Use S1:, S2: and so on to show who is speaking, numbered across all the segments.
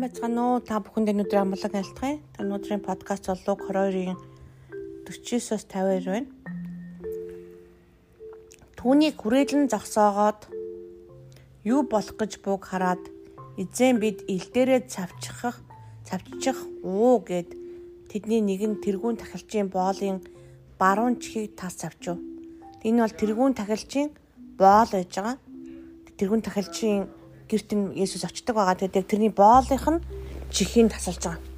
S1: сайн байцгаана уу? Та бүхэнд өнөөдөр амгалан айлтгая. Та өнөөдрийн подкаст бол Луг 22-ийн 49-оос 52 байна. Түүнийг хүрээлэн зогсоогоод юу болох гэж бууг хараад эзэн бид ил дээрээ цавчих цавчих уу гэд тэдний нэг нь тэргүүн тахилчийн боолын баруун чихийг тас цавчив. Энэ бол тэргүүн тахилчийн боол байж байгаа. Тэргүүн тахилчийн гэрт нь Есүс очдог байгаа. Тэгээд тэрний боолынх нь чихийг тасалж байгаа.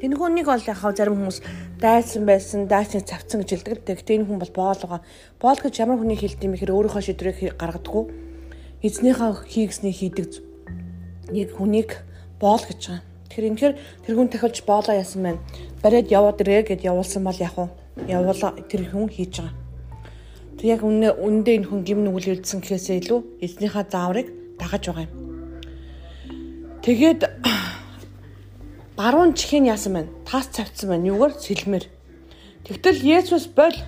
S1: Тэнхүү нэг бол яхав зарим хүмүүс дайсан байсан, дайсан цавцсан гэж хэлдэг. Гэхдээ энэ хүн бол боол байгаа. Боол гэж ямар хүний хэлдэг юм хэрэг өөрийнхөө шийдвэрийг гаргадаггүй. Эзнийхээ хийгсний хийдэг нэг хүнийг боол гэж байгаа. Тэгэхээр энэхэр тэрүүн тахилж боолоо яасан байна. Бариад яваад ирээ гэд явуулсан бол яг уу явуулаа тэр хүн хийж байгаа. Тэг яг үнэ үндэ энэ хүн гим нүгэл үлдсэн гэхээсээ илүү эзнийхээ зааврыг дагаж байгаа юм. Тэгээд баруун чихийн яасан байна? Тас цавцсан байна. Юугаар сэлмэр. Тэгтэл Есүс боль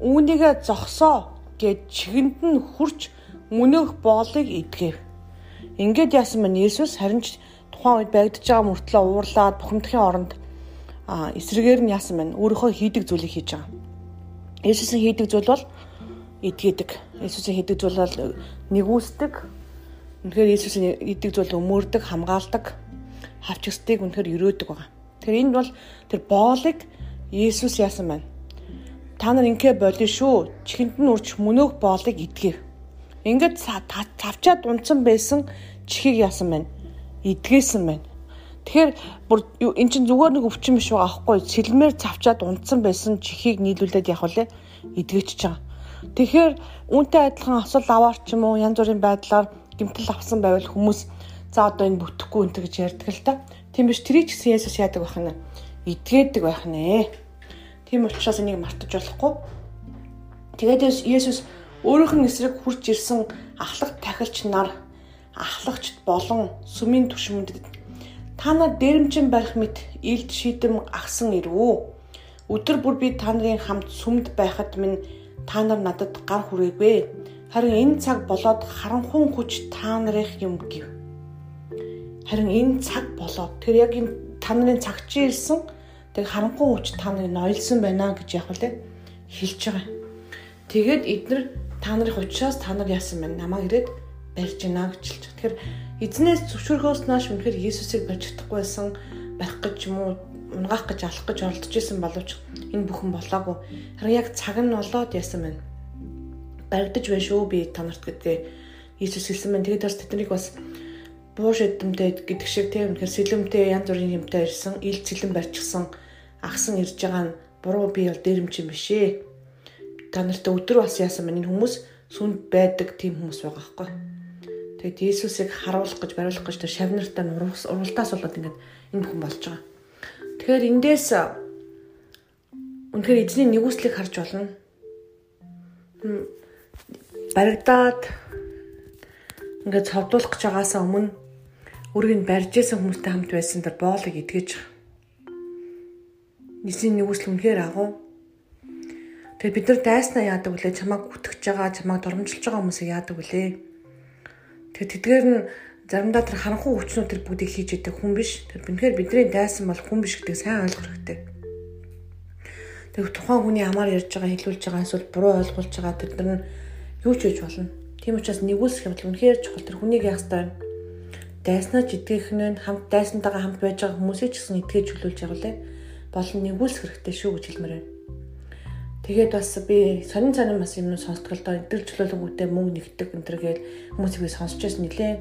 S1: үүнийгээ зогсоо гэд чихэнд нь хурч мөнөөх боолыг идгэв. Ингээд яасан байна? Есүс харин ч тухайн үед баригдаж байгаа мөртлөө уурлаад бухимдахын оронд а эсрэгээр нь яасан байна? Өөрийнхөө хийдэг зүйлийг хийж байгаа. Есүсийн хийдэг зүйл бол идгээдэг. Есүсийн хийдэг зүйл бол нэгүсдэг, Үнэхээр Иесусийн идэг зүйл өмөрдөг, хамгаалдаг, хавчгсдыг үнэхээр өрөөдөг байгаа. Тэгэхээр энэ бол тэр боолыг Иесус яасан байна. Та нар ингээ болио шүү. Чихэнд нь урч мөнөөх боолыг идгэв. Ингээд тавчаад унтсан байсан чихийг яасан байна. Идгээсэн байна. Тэгэхээр бүр эн чинь зүгээр нэг өвчин биш байгаа аахгүй. Сэлмээр цавчаад унтсан байсан чихийг нийлүүлээд явах үлээ идгээчихэж байгаа. Тэгэхээр үүнтэй адилхан осол аваар ч юм уу янз бүрийн байдлаар гимтэл авсан байвал хүмүүс за одоо энэ бүтэхгүй өнтер гэж ярьдаг л та. Тийм биш тэрийг ч гэсэн Есүс яадаг байх нь идгээдэг байх нэ. Тийм учраас энийг мартаж болохгүй. Тэгээд Есүс өөрийнх нь эсрэг хурж ирсэн ахлах тахилч нар ахлагчд болон сүмийн түшмэндэд та нар дээрэмчин барих мэт илд шийдэм агсан ирвүү. Өдөр бүр би та нарын хамт сүмд байхад минь та нар надад гар хүрээгүй. Харин энэ цаг болоод харанхуй хүч та нарын юм гэв. Харин энэ цаг болоод тэр яг юм та нарын цаг чи ирсэн. Тэг харанхуй хүч та нарыг нойлсон байна гэж яг л хэлж байгаа. Тэгээд эднэр та нарын учраас та нар яасан байна? Намайг ирээд барьж гинэ гэж хэлж. Тэгэхээр эзнээс зөвшөөрөхөөс нааш үнэхээр Иесусыг барьж чадахгүйсэн барих гэж юм уу унгаах гэж алах гэж оролдож исэн боловч энэ бүхэн болоогүй. Харин яг цаг нь болоод яасан байна баригдаж байна шүү би танарт гэдэг Иесус хэлсэн байна. Тэгээд бас тэднийг бас бууш эдэмтэй гэдэг шиг тийм үнэхээр сэлэмтэй янз бүрийн юмтай ирсэн, ил цэлэн барьчихсан агсан ирж байгаа нь буруу би бол дээрэмч юм бишээ. Та нартай өдөр бас яасан байна энэ хүмүүс сүнд байдаг тийм хүмүүс байгаа байхгүй. Тэгээд Иесусыг харуулах гэж бариулах гэж тэр шавнартаа уралдаас болоод ингээд энэ бүхэн болж байгаа. Тэгэхээр эндээс үнэхээр эзний нэгүслийг харж болно баригдаад ингээд цовдуулах гэж байгаасаа өмнө өөрийг нь барьж исэн хүмүүстэй хамт байсан тэр боолыг эдгэж Нийсний нэгүсэл үнэхээр агуу. Тэгээд бид нар дайснаа яадаг вүлээ чамайг үтгэж байгаа, чамайг дормжилж байгаа хүмүүсийг яадаг вүлээ. Тэгээд тэдгээр нь заримдаа тэр харанхуй хүчнүүд тэр бүгдийг хийж идэг хүн биш. Тэр бинхээр бидний дайсан бол хүн биш гэдэг сайн ойлгох хэрэгтэй. Тэгээд тухайн хүний амаар ярьж байгаа, хэлүүлж байгаа эсвэл буруу ойлгуулж байгаа тэр нар нь юу ч хийж болно. Тийм учраас нэгүүлсэх юм бол үнэхээр чухал тэр хүнийг яах ёстой. Дайснаа ч итгэх нь хамт дайсантайгаа хамт байж байгаа хүмүүсийг ч гэсэн итгэж чөлөөлж явуулаа. Болон нэгүүлсэх хэрэгтэй шүү гэж хэлмээр байна. Тэгээд бас би сонин сонин бас юм сонсдог л доо чөлөөлөнгүүтээ мөнгө нэгдэг энэ төр гээл хүмүүсийг би сонсч байсан нилээ.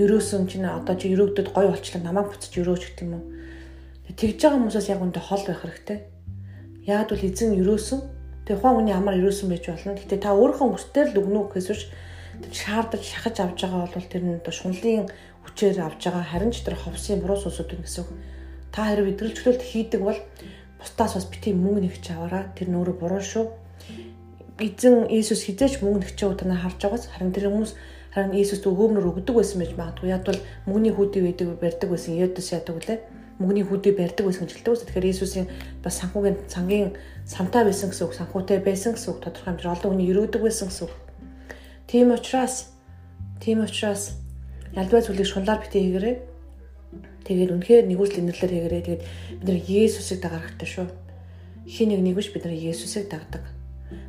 S1: Ерөөсөн чинь одоо чи өрөөгдөд гой болчлаа намайг буцаж өрөөч гэдэг юм уу. Тэгж байгаа хүмүүсээс яг үндэ хол байх хэрэгтэй. Яг бол эзэн ерөөсөн Тэгээ ухаан хүний амар ирүүлсэн байж болно. Гэтэ та өөрийнхөө мөртөө л өгнө гэхээс биш шаардаж шахаж авч байгаа бол тэр нь одоо шунлын хүчээр авж байгаа харин ч тэр ховсын буруу сүсүүд юм гэсэн үг. Та хэрэг идэвхжүүлэлт хийдэг бол бусдаас бас бити мөнгө нэгч аваараа тэр нөөрэө буруу шүү. Эзэн Иесус хизээч мөнгө нэгчээ танаа харж байгаас харин тэр хүмүүс харин Иесуст өгөөмөр өгдөг байсан байж магадгүй. Яг бол мөнгөний хүүдий байдаг барьдаг байсан. Яадас яадаг үлээ мөнгөний хүдий барьдаг байсан гэж хэлдэг. Тэгэхээр Иесусийн бас санхүүгийн цангийн самтаа байсан гэсэн үг, санхүүтэй байсан гэсэн үг, тодорхой хэмжээ олон хүний өрөөдөг байсан гэсэн үг. Тийм учраас тийм учраас ялбай зүйлийг шунлаар битээ хийгэрээ. Тэгээд үнэхээр нэгүсэл инэрлэр хийгэрээ тэгээд бид нар дагаад хэрэгтэй шүү. Хин нэг нэгвч бид нар Есүсийг дагдаг.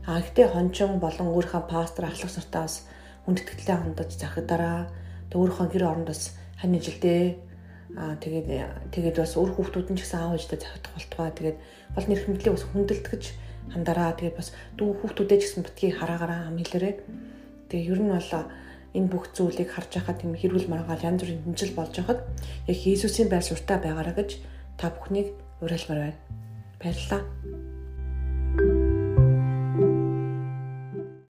S1: А гэхдээ хончин болон өөрийнхөө пастор ахлах нартаа бас хүндэтгэлтэй хандаж захидараа. Тэг өөрийнхөө гэр орондоос хань жилдээ аа тэгээд тэгээд бас өөр хүүхдүүд нь ч гэсэн аав ээжтэй захидах болтугай. Тэгээд бол нэр хэмтлийг бас хүндэлтгэж хандараа. Тэгээд бас дүү хүүхдүүдээ ч гэсэн битгий хараагаараа ам хэлээрээ. Тэгээ ер нь бол энэ бүх зүйлийг харж байхад тийм хэрүүл маргаал янз бүрийн хэмжил болж байхад яг Иесусийн байр суртаа байгаараа гэж та бүхнийг уриалмаар байна. Баярлалаа.